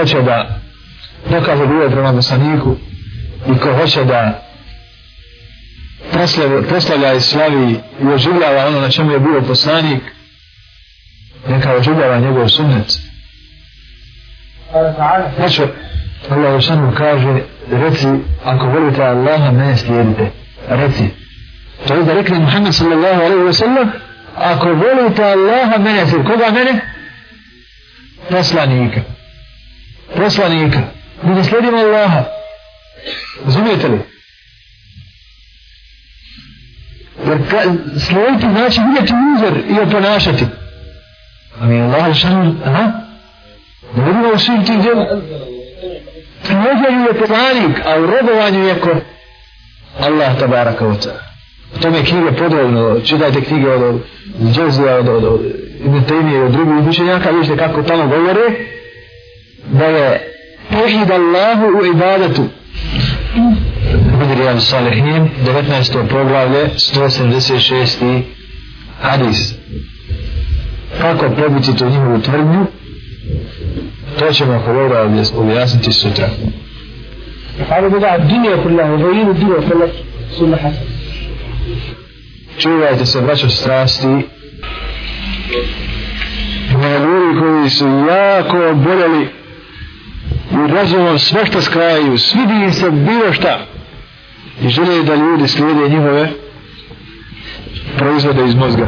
hoće da dokaže ljubav prema poslaniku i ko hoće da proslavlja i slavi i oživljava ono na čemu je bio poslanik neka oživljava njegov sunnet. Znači Allah Žešanu kaže reci ako volite Allaha mene slijedite. Reci. To je da rekli Muhammed sallallahu alaihi wa sallam ako volite Allaha mene slijedite koga mene? poslanika poslanika mi da slijedimo Allaha. Razumijete li? jer slijediti znači vidjeti uzor i oponašati. A mi Allah Žešanu aha. Ne vidimo u svim tim djela prijeđenju je poslanik, a u robovanju je ko Allah tabaraka wa ta'ala. O tome je knjige podrobno, čitajte knjige od Džezija, od, od, od Ibn Taymi, od drugih učenjaka, vidite kako tamo govore, da je tevhid Allahu u ibadetu. Budi Rijan Salihin, 19. poglavlje, 176. hadis. Kako probiti tu njihovu tvrdnju? To ćemo ako Boga objasniti sutra. Ali da dunio pri Allahu, vojinu dunio pri Allahu, su nahas. Čuvajte se, braćo strasti, na ljudi koji su jako oboljeli i razumom sve što skrajaju, svidi im se bilo šta i žele da ljudi slijede njihove proizvode iz mozga.